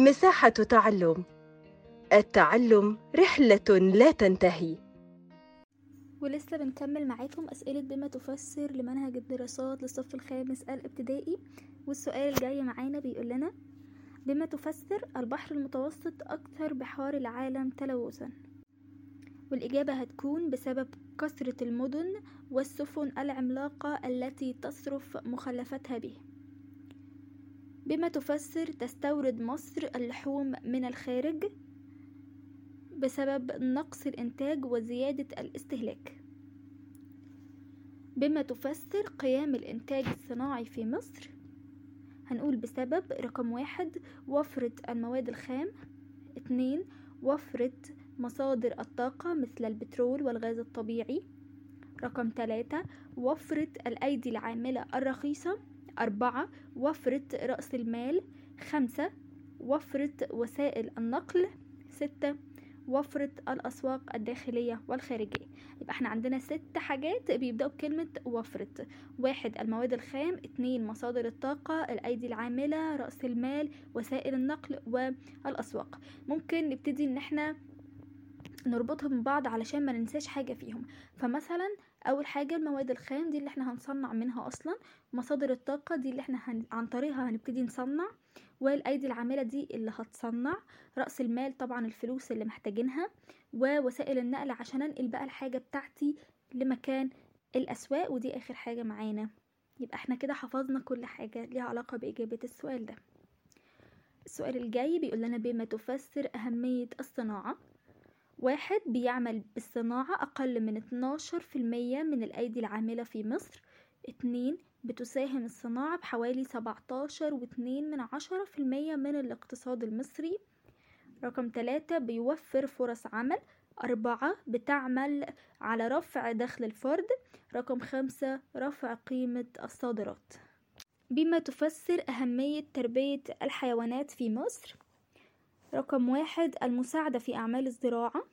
مساحة تعلم. التعلم رحلة لا تنتهي. ولسه بنكمل معاكم أسئلة بما تفسر لمنهج الدراسات للصف الخامس الابتدائي والسؤال الجاي معانا بيقول لنا بما تفسر البحر المتوسط أكثر بحار العالم تلوثا. والإجابة هتكون بسبب كثرة المدن والسفن العملاقة التي تصرف مخلفاتها به. بما تفسر تستورد مصر اللحوم من الخارج بسبب نقص الإنتاج وزيادة الاستهلاك. بما تفسر قيام الإنتاج الصناعي في مصر هنقول بسبب رقم واحد وفرة المواد الخام اتنين وفرة مصادر الطاقة مثل البترول والغاز الطبيعي رقم ثلاثة وفرة الأيدي العاملة الرخيصة. أربعة وفرة رأس المال خمسة وفرة وسائل النقل ستة وفرة الأسواق الداخلية والخارجية. يبقى إحنا عندنا ست حاجات بيبدأوا بكلمة وفرة. واحد المواد الخام. اتنين مصادر الطاقة الأيدي العاملة رأس المال وسائل النقل والأسواق. ممكن نبتدي إن إحنا نربطهم ببعض علشان ما ننساش حاجة فيهم. فمثلا أول حاجة المواد الخام دي اللي إحنا هنصنع منها أصلا مصادر الطاقة دي اللي إحنا هن... عن طريقها هنبتدي نصنع والأيدي العاملة دي اللي هتصنع رأس المال طبعا الفلوس اللي محتاجينها ووسائل النقل عشان أنقل بقى الحاجة بتاعتي لمكان الأسواق ودي آخر حاجة معانا. يبقى إحنا كده حفظنا كل حاجة ليها علاقة بإجابة السؤال ده. السؤال الجاي بيقول لنا بما تفسر أهمية الصناعة واحد بيعمل بالصناعة أقل من 12% من الأيدي العاملة في مصر. اتنين بتساهم الصناعة بحوالي 17 واتنين من عشرة في المية من الاقتصاد المصري. رقم ثلاثة بيوفر فرص عمل. أربعة بتعمل على رفع دخل الفرد. رقم خمسة رفع قيمة الصادرات. بما تفسر أهمية تربية الحيوانات في مصر رقم واحد المساعدة في أعمال الزراعة.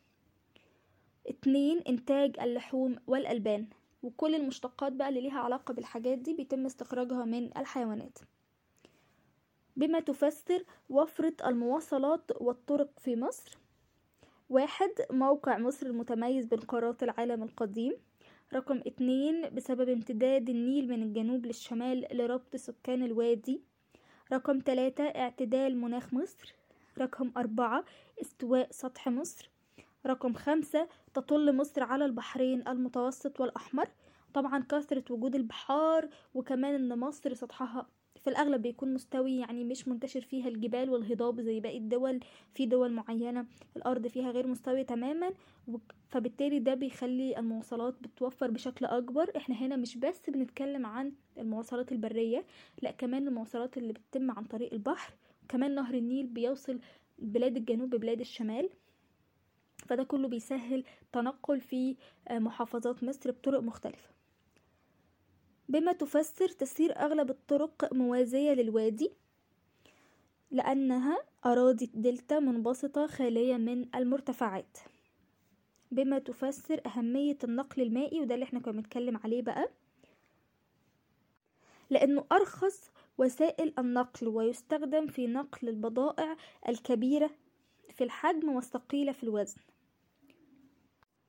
اتنين إنتاج اللحوم والألبان. وكل المشتقات بقى اللي ليها علاقة بالحاجات دي بيتم استخراجها من الحيوانات. بما تفسر وفرة المواصلات والطرق في مصر. واحد موقع مصر المتميز بين قارات العالم القديم. رقم اتنين بسبب امتداد النيل من الجنوب للشمال لربط سكان الوادي. رقم تلاتة اعتدال مناخ مصر. رقم أربعة استواء سطح مصر. رقم خمسة تطل مصر على البحرين المتوسط والأحمر. طبعا كثرة وجود البحار وكمان إن مصر سطحها في الأغلب بيكون مستوي يعني مش منتشر فيها الجبال والهضاب زي باقي الدول. في دول معينة الأرض فيها غير مستوية تماما فبالتالي ده بيخلي المواصلات بتوفر بشكل أكبر. إحنا هنا مش بس بنتكلم عن المواصلات البرية لأ كمان المواصلات اللي بتتم عن طريق البحر كمان نهر النيل بيوصل بلاد الجنوب ببلاد الشمال. فده كله بيسهل تنقل في محافظات مصر بطرق مختلفة. بما تفسر تسير أغلب الطرق موازية للوادي لأنها أراضي دلتا منبسطة خالية من المرتفعات. بما تفسر أهمية النقل المائي وده اللي إحنا كنا بنتكلم عليه بقى لأنه أرخص وسائل النقل ويستخدم في نقل البضائع الكبيرة في الحجم والثقيلة في الوزن.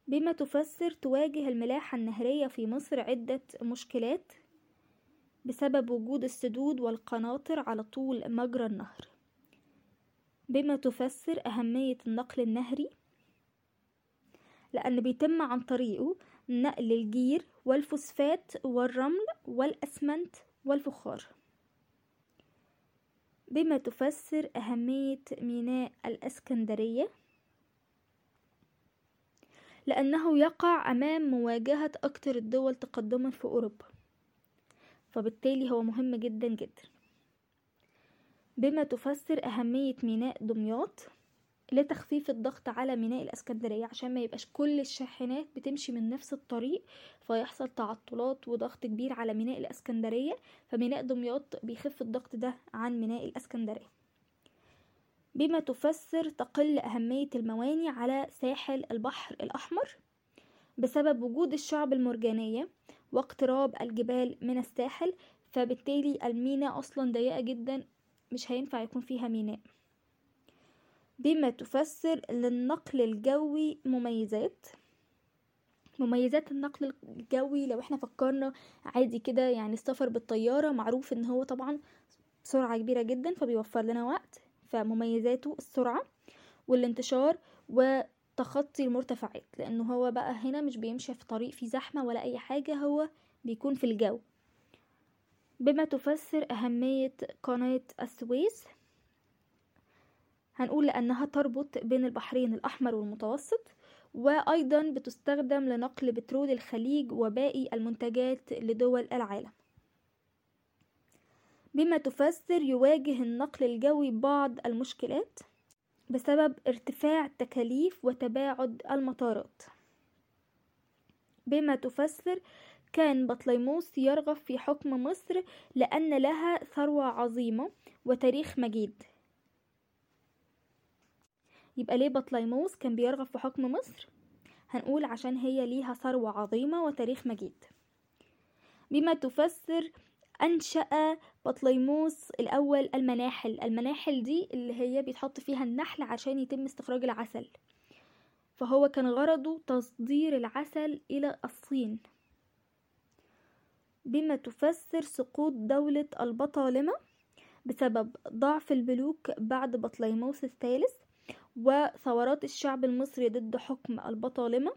بما تفسر تواجه الملاحة النهرية في مصر عدة مشكلات بسبب وجود السدود والقناطر على طول مجرى النهر. بما تفسر أهمية النقل النهري لأن بيتم عن طريقه نقل الجير والفوسفات والرمل والأسمنت والفخار. بما تفسر أهمية ميناء الأسكندرية؟ لأنه يقع أمام مواجهة أكثر الدول تقدما في أوروبا. فبالتالي هو مهم جدا جدا. بما تفسر أهمية ميناء دمياط لتخفيف الضغط على ميناء الإسكندرية عشان ما يبقاش كل الشاحنات بتمشي من نفس الطريق فيحصل تعطلات وضغط كبير على ميناء الإسكندرية فميناء دمياط بيخف الضغط ده عن ميناء الإسكندرية. بما تفسر تقل أهمية المواني على ساحل البحر الأحمر بسبب وجود الشعب المرجانية واقتراب الجبال من الساحل فبالتالي الميناء أصلا ضيقة جدا مش هينفع يكون فيها ميناء. بما تفسر للنقل الجوي مميزات. مميزات النقل الجوي لو إحنا فكرنا عادي كده يعني السفر بالطيارة معروف إن هو طبعا سرعة كبيرة جدا فبيوفر لنا وقت فمميزاته السرعة والانتشار وتخطي المرتفعات لأنه هو بقى هنا مش بيمشي في طريق فيه زحمة ولا أي حاجة هو بيكون في الجو. بما تفسر أهمية قناة السويس هنقول لأنها تربط بين البحرين الأحمر والمتوسط وأيضا بتستخدم لنقل بترول الخليج وباقي المنتجات لدول العالم. بما تفسر يواجه النقل الجوي بعض المشكلات بسبب ارتفاع التكاليف وتباعد المطارات. بما تفسر كان بطليموس يرغب في حكم مصر لأن لها ثروة عظيمة وتاريخ مجيد. يبقى ليه بطليموس كان بيرغب في حكم مصر؟ هنقول عشان هي ليها ثروة عظيمة وتاريخ مجيد. بما تفسر أنشأ بطليموس الأول المناحل. المناحل دي اللي هي بيتحط فيها النحل عشان يتم استخراج العسل. فهو كان غرضه تصدير العسل إلى الصين. بما تفسر سقوط دولة البطالمة بسبب ضعف الملوك بعد بطليموس الثالث وثورات الشعب المصري ضد حكم البطالمة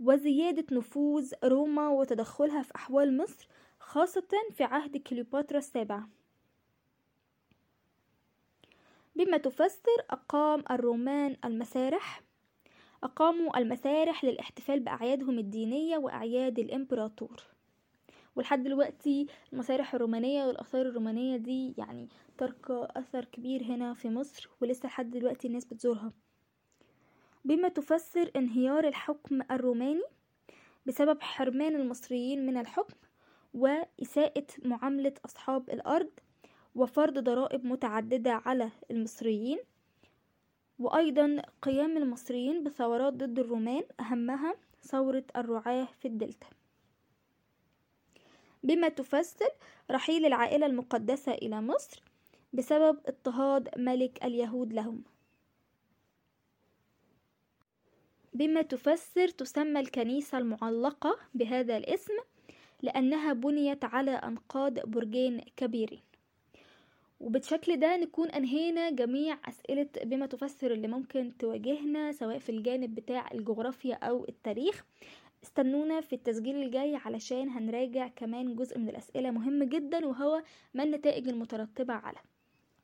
وزيادة نفوذ روما وتدخلها في أحوال مصر خاصة في عهد كليوباترا السابعة. بما تفسر أقام الرومان المسارح أقاموا المسارح للاحتفال بأعيادهم الدينية وأعياد الإمبراطور. ولحد دلوقتي المسارح الرومانية والآثار الرومانية دي يعني ترك أثر كبير هنا في مصر ولسه لحد دلوقتي الناس بتزورها. بما تفسر انهيار الحكم الروماني بسبب حرمان المصريين من الحكم وإساءة معاملة أصحاب الأرض وفرض ضرائب متعددة على المصريين وأيضا قيام المصريين بثورات ضد الرومان أهمها ثورة الرعاة في الدلتا. بما تفسر رحيل العائلة المقدسة إلى مصر بسبب اضطهاد ملك اليهود لهم. بما تفسر تسمى الكنيسة المعلقة بهذا الاسم لأنها بنيت على أنقاض برجين كبيرين. وبالشكل ده نكون أنهينا جميع أسئلة بما تفسر اللي ممكن تواجهنا سواء في الجانب بتاع الجغرافيا أو التاريخ. استنونا في التسجيل الجاي علشان هنراجع كمان جزء من الأسئلة مهم جدا وهو ما النتائج المترتبة على.